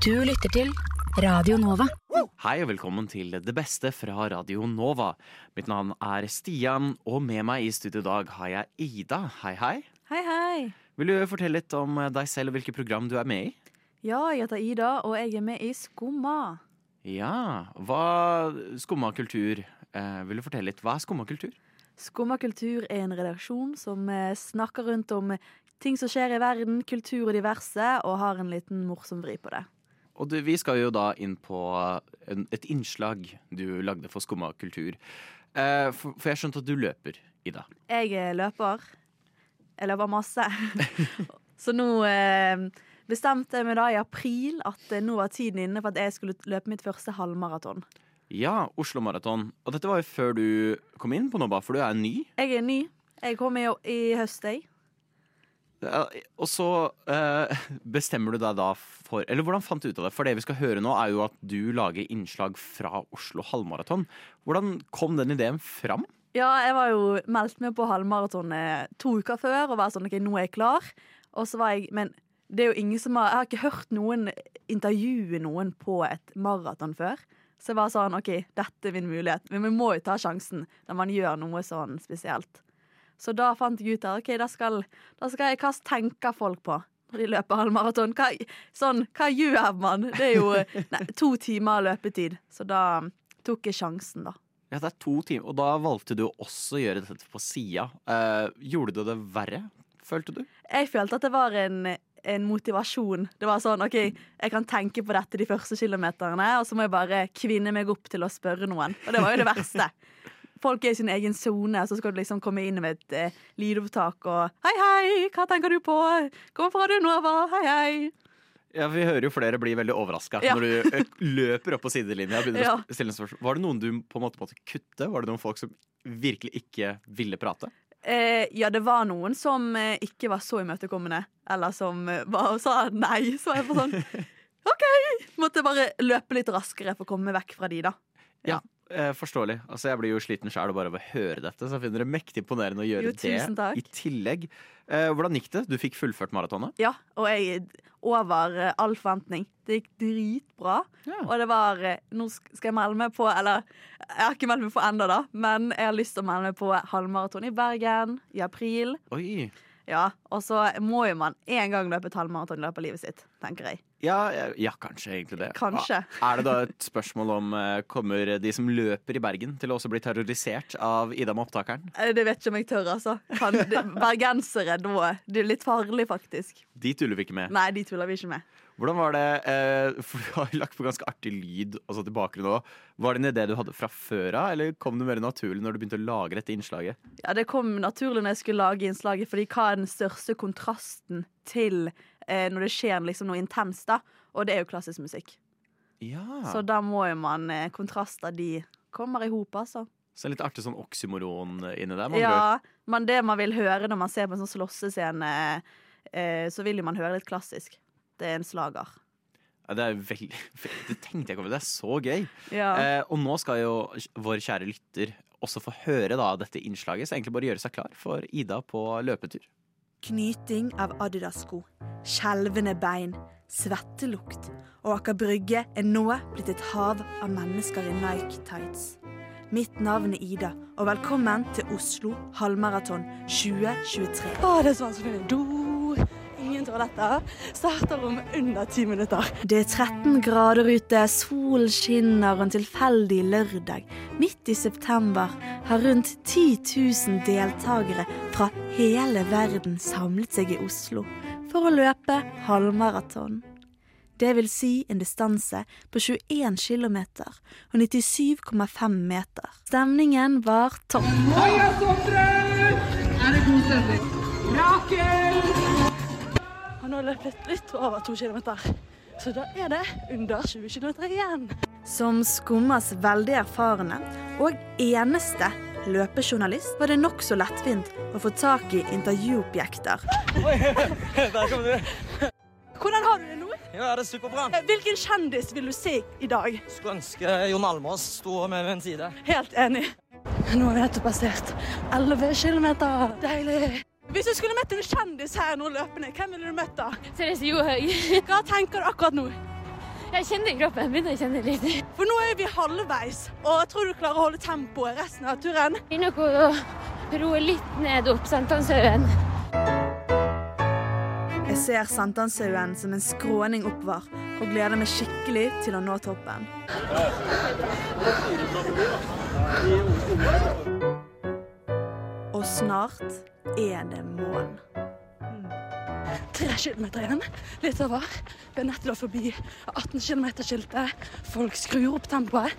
Du lytter til Radio Nova. Hei og velkommen til Det beste fra Radio Nova. Mitt navn er Stian, og med meg i studio i dag har jeg Ida. Hei, hei. Hei, hei. Vil du fortelle litt om deg selv og hvilket program du er med i? Ja, jeg heter Ida, og jeg er med i Skumma. Ja, hva Skumma kultur. Eh, vil du fortelle litt? Hva er Skumma kultur? Skumma kultur er en redaksjon som eh, snakker rundt om ting som skjer i verden, kultur og diverse, og har en liten morsom vri på det. Og du, vi skal jo da inn på en, et innslag du lagde for Skumma kultur. Eh, for, for jeg skjønte at du løper, Ida. Jeg er løper. Jeg løper masse. Så nå eh, bestemte jeg meg da i april at eh, nå var tiden inne for at jeg skulle løpe mitt første halvmaraton. Ja, Oslo Maraton. Og dette var jo før du kom inn på Nobba, for du er ny. Jeg er ny. Jeg kom i, i høst, jeg. Og så eh, bestemmer du deg da for Eller hvordan fant du ut av det? For det vi skal høre nå, er jo at du lager innslag fra Oslo halvmaraton. Hvordan kom den ideen fram? Ja, jeg var jo meldt med på halvmaratonet to uker før og var sånn OK, nå er jeg klar. Og så var jeg Men det er jo ingen som har Jeg har ikke hørt noen intervjue noen på et maraton før. Så jeg var sånn OK, dette er min mulighet. Men vi må jo ta sjansen når man gjør noe sånn spesielt. Så da fant jeg ut at OK, da skal, da skal jeg Hva tenker folk på når de løper halvmaraton? Hva, sånn, hva gjør man? Det er jo nei, to timer løpetid. Så da tok jeg sjansen, da. Ja, det er to timer, Og da valgte du også å gjøre dette på sida. Eh, gjorde du det verre, følte du? Jeg følte at det var en, en motivasjon. Det var sånn OK, jeg kan tenke på dette de første kilometerne, og så må jeg bare kvinne meg opp til å spørre noen. Og det var jo det verste. Folk er i sin egen sone, så skal du liksom komme inn med et eh, lydopptak og Hei, hei, hva tenker du på? Kommer fra Nova, hei, hei. Ja, Vi hører jo flere bli veldig overraska Ja. når du eh, løper opp på sidelinja. og begynner Ja. å stille spørsmål. Var det noen du på en måte måtte kutte? Var det noen folk som virkelig ikke ville prate? Eh, ja, det var noen som eh, ikke var så imøtekommende, eller som eh, var sa nei. Så jeg var sånn OK! Måtte bare løpe litt raskere for å komme vekk fra de, da. Ja, eh, Forståelig. Altså, Jeg blir jo sliten sjæl bare av å høre dette, så jeg finner det mektig imponerende å gjøre Jo, det i tillegg. Eh, hvordan gikk det? Du fikk fullført maratonet? Ja, og jeg over eh, all forventning. Det gikk dritbra. Ja. Og det var eh, Nå skal jeg melde meg på Eller jeg har ikke meldt meg på ennå, da, men jeg har lyst til å melde meg på halvmaraton i Bergen i april. Oi. Ja, Og så må jo man en gang løpe et halvmaraton i løpet av livet sitt, tenker jeg. Ja, ja, kanskje egentlig det. Kanskje. Er det da et spørsmål om eh, kommer de som løper i Bergen til å også bli terrorisert av Ida med opptakeren? Eh, Det vet ikke om jeg tør, altså. Kan, bergensere, da. Det er litt farlig, faktisk. De tuller vi ikke med. Nei, de tuller vi ikke med. Hvordan var det, eh, for Du har lagt på ganske artig lyd altså til bakgrunn òg. Var det en idé du hadde fra før av, eller kom det mer naturlig når du begynte å lage dette innslaget? Ja, Det kom naturlig når jeg skulle lage innslaget, fordi hva er den største kontrasten til eh, når det skjer liksom noe intenst, da? Og det er jo klassisk musikk. Ja. Så da må jo man eh, Kontraster, de kommer i hop, altså. Så litt artig sånn oksymoron inni der. Man Ja, men det man vil høre når man ser på en sånn slåssescene, eh, så vil jo man høre litt klassisk. Det er en slager. Ja, det er veldig Det tenkte jeg ikke over. Det er så gøy. Ja. Eh, og nå skal jo vår kjære lytter også få høre da dette innslaget, så egentlig bare gjøre seg klar for Ida på løpetur. Knyting av Adidas-sko, skjelvende bein, svettelukt og Aker Brygge er nå blitt et hav av mennesker i Nike-tights. Mitt navn er Ida, og velkommen til Oslo halvmaraton 2023. Å, det er så vanskelig. Ingen toaletter. Starter om under ti minutter. Det er 13 grader ute, sol skinner og en tilfeldig lørdag. Midt i september har rundt 10 000 deltakere fra hele verden samlet seg i Oslo for å løpe halvmaraton. Det vil si en distanse på 21 km og 97,5 meter. Stemningen var topp. Han har løpt litt over to kilometer. Så da er det under 20 kilometer igjen. Som Skummas veldig erfarne og eneste løpejournalist var det nokså lettvint å få tak i intervjuobjekter. Hvordan har du det nå? Ja, det er superbra. Hvilken kjendis vil du se i dag? Skulle ønske Jon Almaas sto med ved en side. Helt enig. Nå har vi nettopp passert 11 kilometer. Deilig. Hvis du skulle møtt en kjendis her nå løpende, hvem ville du møtt da? Therese Johaug. Hva tenker du akkurat nå? Jeg kjenner kroppen. Begynner å kjenne litt. For nå er vi halvveis, og jeg tror du klarer å holde tempoet resten av turen. Begynner å roe litt ned opp Sankthanshaugen. Jeg ser Sankthanshaugen som en skråning oppover, og gleder meg skikkelig til å nå toppen. Og snart er det mål. Tre kilometer igjen, litt over. Vi er å forbi 18 km-skiltet. Folk skrur opp tempoet.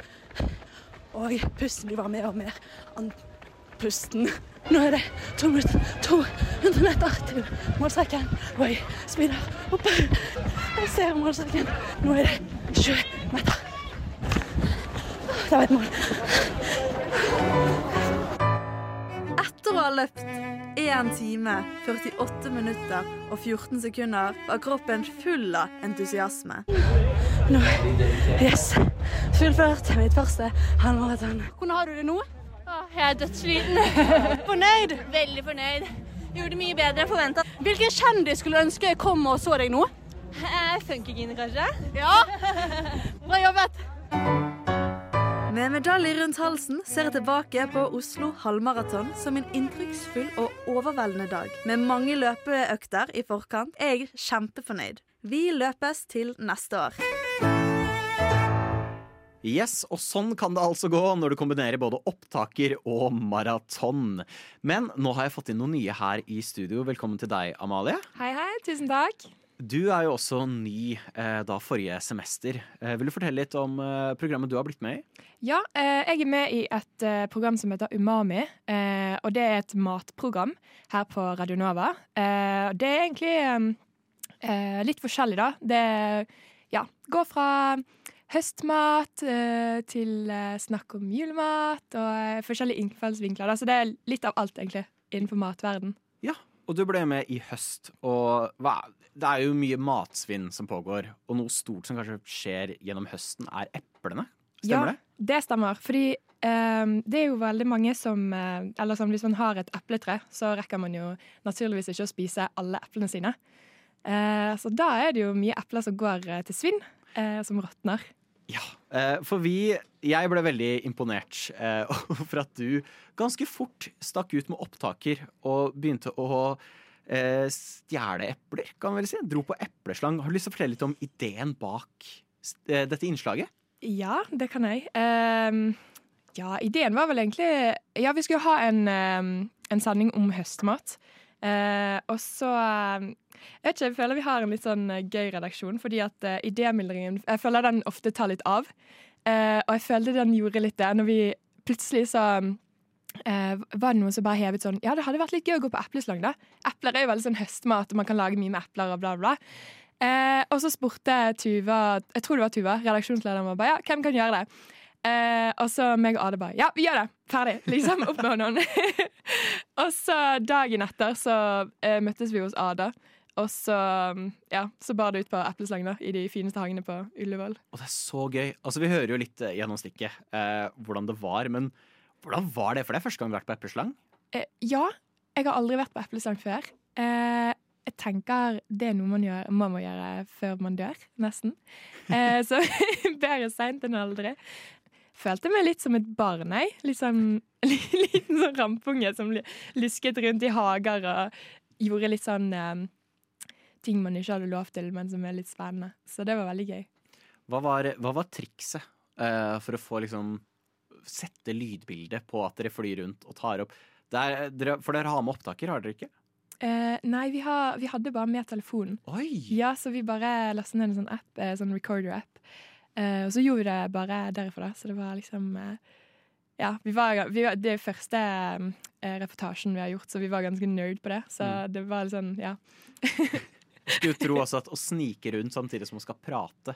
Og pusten blir bare mer og mer andpusten. Nå er det to minutter, 200 meter til målstreken. Og jeg opp. Jeg ser målstreken. Nå er det 20 meter. Det var et mål. Etter å ha løpt 1 time, 48 minutter og 14 sekunder var kroppen full av entusiasme. Nå, yes. Fullført mitt første halvmaraton. Hvordan har du det nå? Jeg er dødssliten. Fornøyd? Veldig fornøyd. Gjorde det mye bedre enn forventa. Hvilken kjendis skulle ønske ønske kom og så deg nå? Funkygine, kanskje? Ja. Bra jobbet. Med medalje rundt halsen ser jeg tilbake på Oslo halvmaraton som en inntrykksfull og overveldende dag. Med mange løpeøkter i forkant er jeg kjempefornøyd. Vi løpes til neste år. Yes, og sånn kan det altså gå når du kombinerer både opptaker og maraton. Men nå har jeg fått inn noen nye her i studio. Velkommen til deg, Amalie. Hei, hei. Tusen takk. Du er jo også ny eh, da forrige semester. Eh, vil du fortelle litt om eh, programmet du har blitt med i? Ja, eh, jeg er med i et eh, program som heter Umami. Eh, og det er et matprogram her på Radio Nova. Eh, det er egentlig eh, litt forskjellig, da. Det ja, går fra høstmat eh, til snakk om julemat og forskjellige innfallsvinkler. Da. Så det er litt av alt, egentlig, innenfor matverden. Ja, og du ble med i høst. Og hva, det er jo mye matsvinn som pågår. Og noe stort som kanskje skjer gjennom høsten, er eplene. Stemmer ja, det? det stemmer. Fordi eh, det er jo veldig mange som eh, Eller sånn, hvis man har et epletre, så rekker man jo naturligvis ikke å spise alle eplene sine. Eh, så da er det jo mye epler som går eh, til svinn, eh, som råtner. Ja, eh, for vi Jeg ble veldig imponert for over at du ganske fort stakk ut med opptaker og begynte å eh, stjele epler, kan man vel si. Dro på epleslang. Har du lyst til å fortelle litt om ideen bak eh, dette innslaget? Ja, det kan jeg. Um, ja, ideen var vel egentlig Ja, vi skulle ha en, um, en sending om høstmat. Uh, og så uh, Jeg vet ikke, jeg føler vi har en litt sånn eh, gøy redaksjon, fordi at uh, idémyldringen Jeg føler den ofte tar litt av. Uh, og jeg følte den gjorde litt det når vi plutselig så eh, var det noen som bare hevet sånn Ja, det hadde vært litt gøy å gå på epleslang, da. Epler er jo veldig sånn høstmat, og man kan lage mye med epler og bla, bla. Eh, og så spurte Tuva, jeg tror det var Tuva, redaksjonslederen vår, ja, hvem kan gjøre det? Eh, og så meg og Ade bare ja, vi gjør det! Ferdig! Liksom, opp med hånden. og så dagen etter så eh, møttes vi hos Ada. Og så, ja, så bar det ut på epleslang i de fineste hagene på Ullevål. Og det er så gøy. Altså, Vi hører jo litt eh, gjennom stikket eh, hvordan det var, men hvordan var det? For det er første gang du har vært på epleslang. Eh, ja, jeg har aldri vært på epleslang før. Eh, jeg tenker det er noe man, gjør, man må gjøre før man dør, nesten. Eh, så bedre seint enn aldri. Følte meg litt som et barn, jeg. Litt sånn, liten sånn rampunge som lusket rundt i hager og gjorde litt sånn eh, ting man ikke hadde lov til, men som er litt spennende. Så det var veldig gøy. Hva var, hva var trikset eh, for å få liksom sette lydbildet på at dere flyr rundt og tar opp Der, dere, For dere har med opptaker, har dere ikke? Eh, nei, vi, har, vi, hadde bare med telefonen. Oi! Ja, Så vi bare lastet ned en sånn app, en sånn recorder-app. Eh, og så gjorde vi det bare derifra, da. Så det var liksom eh, Ja, vi var, vi var, det er første eh, reportasjen vi har gjort, så vi var ganske nerd på det. Så Mm. det var litt sånn, ja. Skulle tro også at å snike rundt samtidig som man skal prate,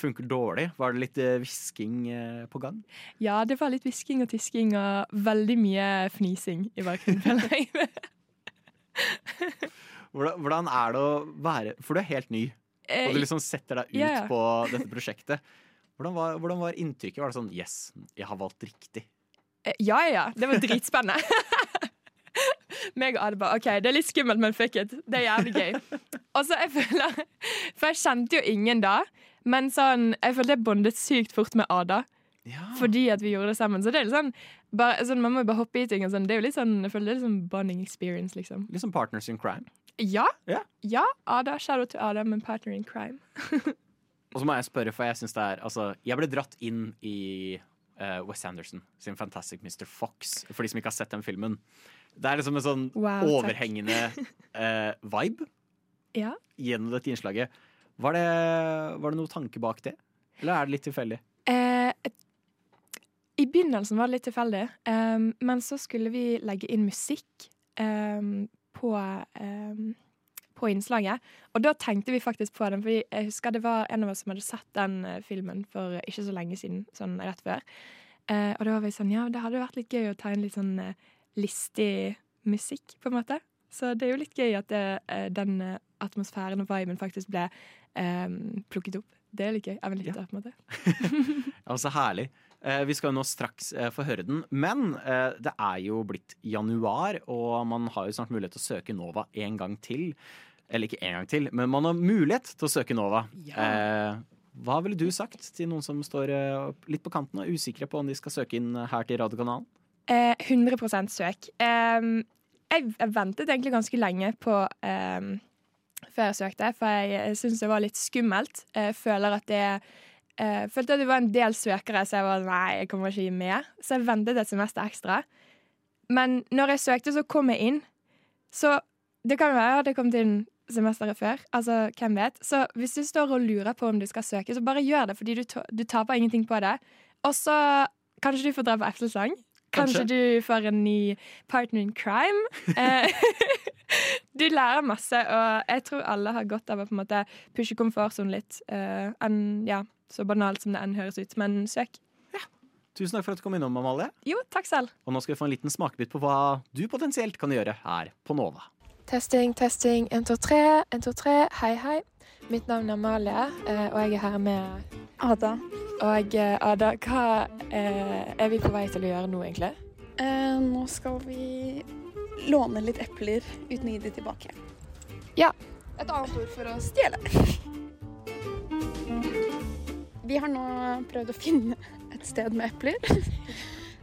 funker dårlig. Var det litt hvisking eh, på gang? Ja, det var litt hvisking og tisking og veldig mye fnising i bakgrunnen. Hvordan, er det å være For du er helt ny, og du liksom setter deg ut ja. på dette prosjektet. Hvordan var, hvordan var inntrykket? Var det sånn Yes, jeg har valgt riktig. Eh, Ja, ja, ja. Det var dritspennende. Meg og Arba, OK, det er litt skummelt, men fuck it. Det er jævlig gøy. Og så jeg føler For jeg kjente jo ingen da. Men sånn, jeg følte jeg bondet sykt fort med Ada. Ja. Fordi at vi gjorde det sammen. Så det er litt sånn, bare, sånn Man må bare hoppe i ting. Sånn. Det er jo litt sånn, jeg føler det er litt sånn bonding experience, liksom. Litt som partners in crime. Ja. Yeah. ja Ada. Out til Ada, men partner in crime. Og så må jeg spørre, for jeg syns det er Altså, jeg ble dratt inn i uh, Wes Anderson sin Fantastic Mr. Fox, for de som ikke har sett den filmen. Det er liksom en sånn Wow, overhengende uh, vibe Ja. gjennom dette innslaget. Var det, var det noe tanke bak det, eller er det litt tilfeldig? Eh, I begynnelsen var det litt tilfeldig, um, men så skulle vi legge inn musikk um, på, um, på innslaget. Og da tenkte vi faktisk på den, for jeg husker det var en av oss som hadde sett den eh, filmen for ikke så lenge siden, sånn rett før. Eh, og da var vi sånn, ja, det hadde vært litt gøy å ta inn litt sånn eh, listig musikk, på en måte. Så det er jo litt gøy at det, eh, den eh, atmosfæren og viben faktisk ble um, plukket opp. Det er litt gøy av en lytter, på en måte. Ja, så herlig. Eh, vi skal jo nå straks eh, få høre den, men eh, det er jo blitt januar, og man har jo snart mulighet til å søke Nova en gang til. Eller ikke en gang til, men man har mulighet til å søke Nova. Eh, hva ville du sagt til noen som står litt på kanten og er usikre på om de skal søke inn her til radiokanalen? Eh, 100 søk. Jeg, ventet egentlig ganske lenge på før jeg søkte, for jeg, syns det var litt skummelt. Jeg føler at det eh, følte at det var en del søkere, så jeg var nei, jeg kommer ikke med. Så jeg ventet et semester ekstra. Men når jeg søkte, så kom jeg inn. Så det kan være jeg kom inn semesteret før. Altså, hvem vet. Så hvis du står og lurer på om du skal søke, så bare gjør det, fordi du, du taper ingenting på det. Og så kanskje du får dra på eplesang. Kanskje, Kanskje. du får en ny partner in crime. Eh, du lærer masse, og jeg tror alle har godt av å på en måte pushe komfortsonen litt. eh, enn- ja, så banalt som det enn høres ut, men søk. Ja. Tusen takk for at du kom innom, Amalie. Jo, takk selv. Og nå skal vi få en liten smakebit på hva du potensielt kan gjøre her på Nova. Testing, testing. 1, 2, 3. 1, 2, 3. Hei, hei. Mitt navn er Amalie, eh, og jeg er her med Ada. Og eh, Ada, hva eh, er vi på vei til å gjøre nå, egentlig? Eh, nå skal vi låne litt epler uten å gi de tilbake. Ja. Et annet ord for å stjele. Vi har nå prøvd å finne et sted med epler.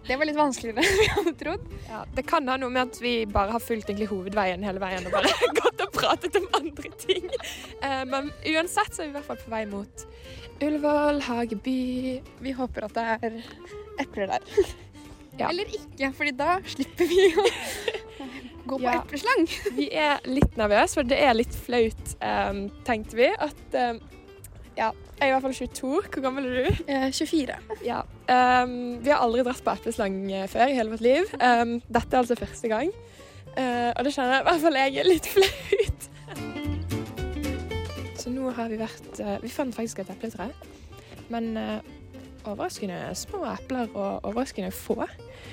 Det var litt vanskeligere enn vi hadde trodd. Ja, det kan ha noe med at vi bare har fulgt hovedveien hele veien og bare gått og pratet om andre ting. Eh, men uansett så er vi i hvert fall på vei mot Ullevål, Hageby. Vi håper at det er epler der. Ja. Eller ikke, fordi da slipper vi å gå på Ja. epleslang. Vi er litt nervøse, for det er litt flaut, um, tenkte vi. At um, ja, jeg er i hvert fall 22. Hvor gammel er du? Eh, 24. Ja. Um, vi har aldri dratt på epleslang eh, før i hele vårt liv. Dette er altså første gang. Uh, og det kjenner jeg i hvert fall jeg er litt flaut. Så nå har vi vært eh, Vi fant faktisk et epletre. Men eh, overraskende små epler og overraskende få.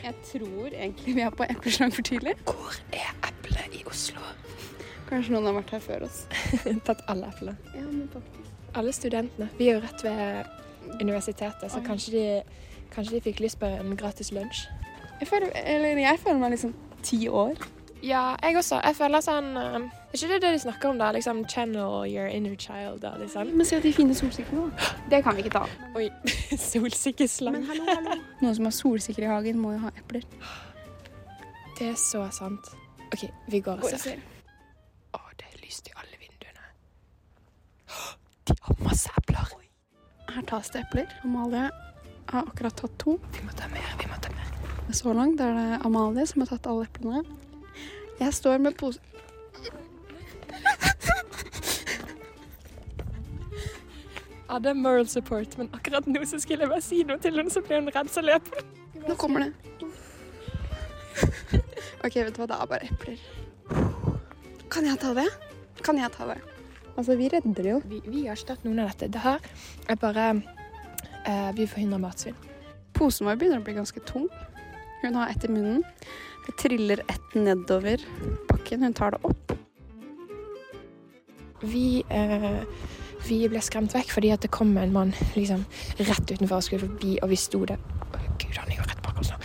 Jeg tror egentlig vi er på epleslang for tidlig. Hvor er eplet i Oslo? Kanskje noen har vært her før oss. Tatt alle eplene. Ja, men faktisk. Alle studentene. Vi er jo rett ved universitetet, så kanskje de, kanskje de fikk lyst på en gratis lunsj. Jeg føler, eller jeg føler meg liksom ti år. Ja, jeg også. Jeg føler sånn um, Er ikke det det de snakker om, da? Liksom channel your inner child, da, liksom? Men se de fine solsikkene, da. Det kan vi ikke ta. Oi. Solsikkeslang. Men hallo, hallo. Noen som har solsikker i hagen, må jo ha epler. Det er så sant. OK, vi går og ser. ser. Å, det er lyst i alle vinduene. De har masse epler. Her tas det epler. Amalie har akkurat tatt to. Vi må ta mer. Vi må ta mer. Så langt er det Amalie som har tatt alle eplene. Jeg står med pose... Ja, det er moral support, men akkurat nå så skulle jeg bare si noe til henne, så ble hun redd, så løp hun. Nå kommer det. OK, vet du hva, det er bare epler. Kan jeg ta det? Kan jeg ta det? Altså, vi redder det jo. Vi, vi har ikke tatt noen av dette. Det her er bare eh, Vi forhindrer matsvinn. Posen vår begynner å bli ganske tung. Hun har ett i munnen. Det triller ett nedover bakken. Hun tar det opp. Vi, eh, vi ble skremt vekk fordi det kom en mann liksom, rett utenfor og skulle forbi, og vi sto der. Å, Gud, han er jo rett bak oss nå.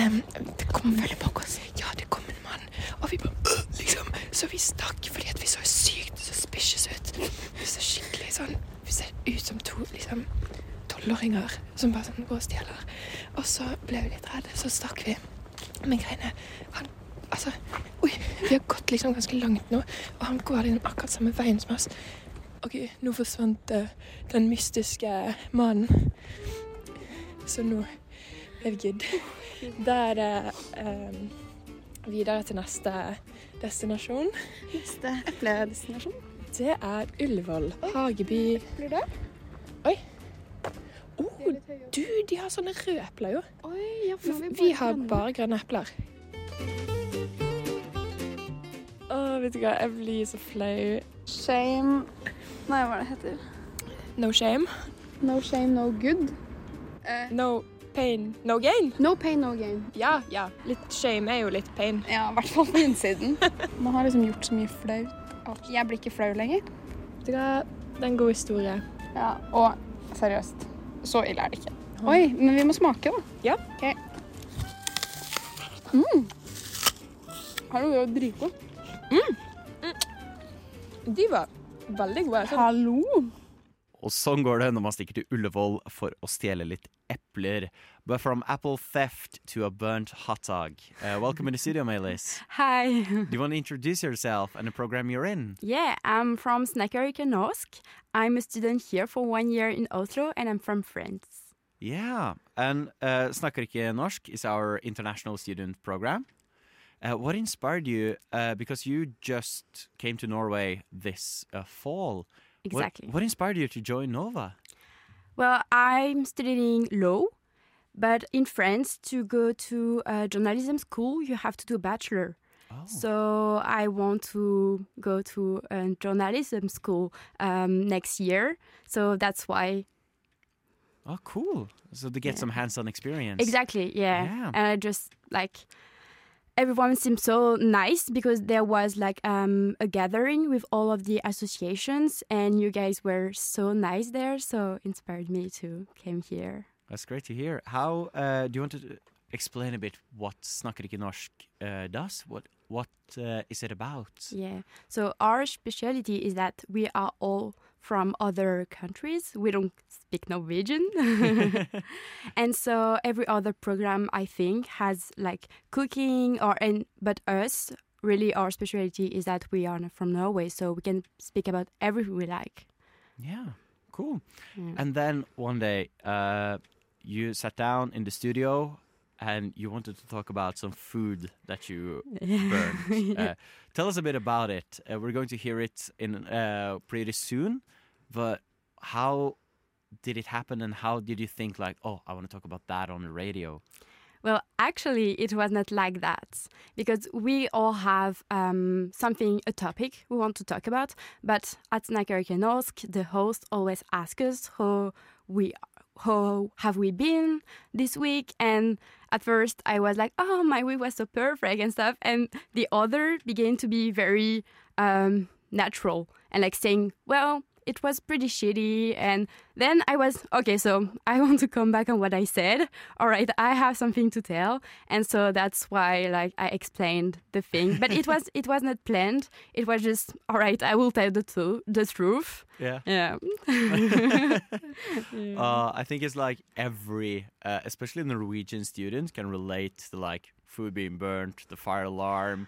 Um, det kom veldig bak oss. Ja, det kom en mann, og vi bare liksom. Så vi stakk fordi vi så sykt suspicious ut. Vi så skikkelig sånn Vi ser ut som to liksom tolvåringer som bare sånn går og stjeler. Og så ble vi litt redde, så stakk vi. Men greiene Han Altså, oi, vi har gått liksom ganske langt nå, og han går liksom akkurat samme veien som oss. OK, nå forsvant eh, den mystiske mannen. Så nå er vi good. Da er det eh, videre til neste destinasjon. Neste epledestinasjon. Det er Ullevål. Hageby Blir det? Oi. Oh, du, de har sånne røde epler, jo. Oi, ja, for nå vi, Vi har grønne. bare grønne epler. Å, vet du hva, jeg blir så flau. Shame Nei, hva er det heter? No shame, No shame, no good. Eh, no pain, no gain. no pain, no gain. Ja, ja. Litt shame er jo litt pain. Ja, i hvert fall på innsiden. Man har liksom gjort så mye flaut at jeg blir ikke flau lenger. Vet du hva, det er en god historie. Ja, og seriøst, så ille er det ikke. Oi, men vi må smake, da. Ja. Ok. Mm. Hallo, det var dritgodt. Mm. var veldig gode. Sånn. Hallo! Og sånn går det når man stikker til Ullevål for å stjele litt epler. But from apple theft to a burnt hot dog. Uh, welcome in the studio, Melis. Hi. Do you want to introduce yourself and the program you're in? Yeah, I'm from Snekkerøyke Norsk. I'm a student here for one year in Oslo, and I'm from France. Yeah, and uh, Snakker norsk is our international student program. Uh, what inspired you? Uh, because you just came to Norway this uh, fall. What- Exactly. What, inspired you to join Nova? Well, I'm studying law, but in France, to go to a journalism school, you have to do a bachelor. Oh. So I want to go to a journalism school um, next year. So that's why. Oh, cool. So to get Yeah. some hands-on experience. Exactly, yeah. Yeah. And I just like everyone seemed so nice because there was like um, a gathering with all of the associations, and you guys were so nice there. So inspired me to came here. That's great to hear. How uh, do you want to explain a bit what Snakker norsk uh, does? What what uh, is it about? Yeah. So our specialty is that we are all from other countries. We don't speak Norwegian. and so every other program I think has like cooking or and but us really our specialty is that we are from Norway so we can speak about everything we like. Yeah, cool. Yeah. And then one day, uh, you sat down in the studio and you wanted to talk about some food that you burned. Yeah. Uh, tell us a bit about it. Uh, we're going to hear it in uh, pretty soon, but how did it happen and how did you think like, oh, I want to talk about that on the radio? Well, actually, it was not like that because we all have um, something, a topic we want to talk about. But at Snakerike Norsk, the host always asks us how we, how have we been this week? And at first, I was like, "Oh, my week was so perfect and stuff," and the other began to be very um, natural and like saying, "Well." It was pretty shitty, and then I was okay. So I want to come back on what I said. All right, I have something to tell, and so that's why, like, I explained the thing. But it was it was not planned. It was just all right. I will tell the truth. The truth. Yeah. Yeah. Uh, I think it's like every, uh, especially Norwegian students, can relate to like food being burnt, the fire alarm,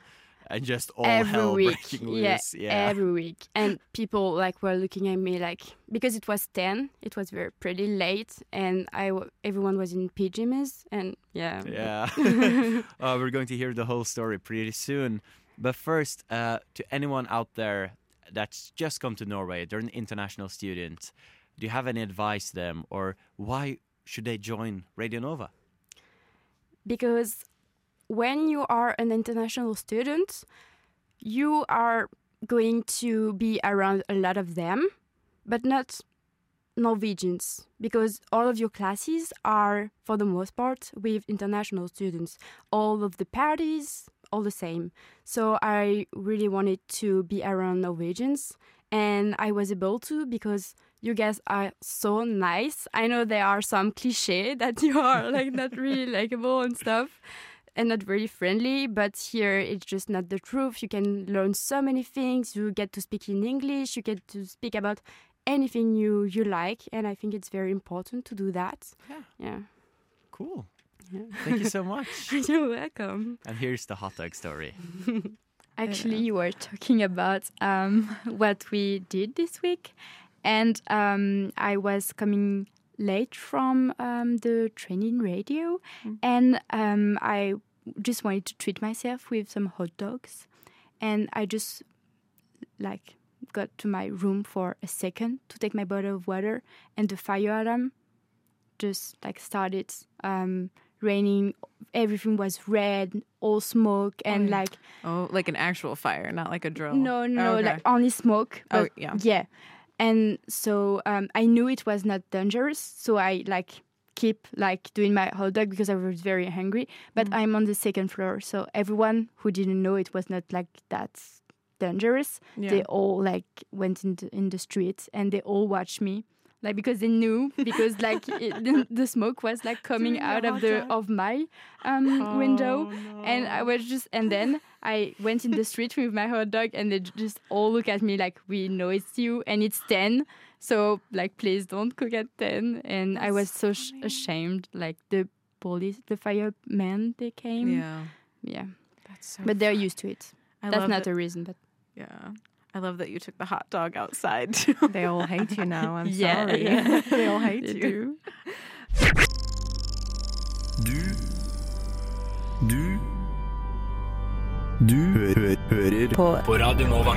and just all every hell week. breaking Yeah, loose. Yeah, every week. And people like were looking at me like because it was ten. It was very pretty late, and I everyone was in pajamas, and yeah. Yeah. uh, we're going to hear the whole story pretty soon. But first, uh, to anyone out there that's just come to Norway, they're an international student, do you have any advice to them or why should they join Radio Nova? because when you are an international student, you are going to be around a lot of them, but not Norwegians, because all of your classes are, for the most part, with international students. All of the parties, all the same. So I really wanted to be around Norwegians, and I was able to because you guys are so nice. I know there are some cliche that you are like not really likable and stuff and not very friendly, but here it's just not the truth. You can learn so many things. You get to speak in English, you get to speak about anything you you like, and I think it's very important to do that. Yeah. Yeah. Cool. Yeah. Thank you so much. You're welcome. And here's the hot dog story. Actually, you were talking about um, what we did this week, and um, I was coming late from um, the training radio, and um, I just wanted to treat myself with some hot dogs, and I just like got to my room for a second to take my bottle of water, and the fire alarm just like started um, raining. Everything was red, all smoke, and yeah. like Oh, like an actual fire, not like a drill. no, no, Oh, okay. like only smoke. Oh, but yeah. yeah. And so um, I knew it was not dangerous, so I like keep like doing my hot dog because I was very hungry. But Mm. I'm on the second floor, so everyone who didn't know it was not like that dangerous, Yeah. they all like went in the, in the street and they all watched me. Like because they knew because like it, the, the smoke was like coming out of the of my um, window, and I was just and then I went in the street with my hot dog, and they just all look at me like we know it's you, and it's ten, so like please don't cook at ten. And I was so sh- ashamed. Like the police, the firemen, they came. Yeah. yeah. That's so but they're fun. used to it. I That's not that- a reason, but Yeah. I love that you took the hot dog outside. They all hate you now. I'm Yeah, sorry. yeah. they all hate They you. Du Du Du hø hører på, på Radio Nova.